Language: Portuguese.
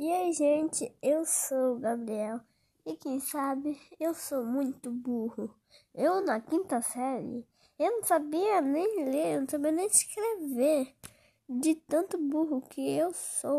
E aí, gente, eu sou o Gabriel. E quem sabe, eu sou muito burro. Eu, na quinta série, eu não sabia nem ler, eu não sabia nem escrever. De tanto burro que eu sou.